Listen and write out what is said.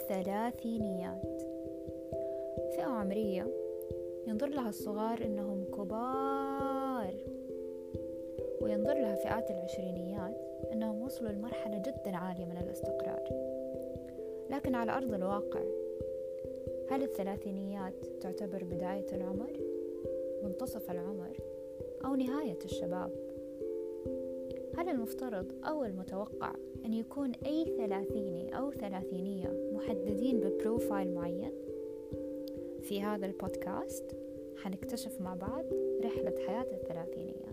الثلاثينيات فئة عمرية ينظر لها الصغار إنهم كبار وينظر لها فئات العشرينيات إنهم وصلوا لمرحلة جدا عالية من الاستقرار لكن على أرض الواقع هل الثلاثينيات تعتبر بداية العمر؟ منتصف العمر؟ أو نهاية الشباب؟ هل المفترض أو المتوقع أن يكون أي ثلاثيني أو ثلاثينية محددين ببروفايل معين؟ في هذا البودكاست حنكتشف مع بعض رحلة حياة الثلاثينيات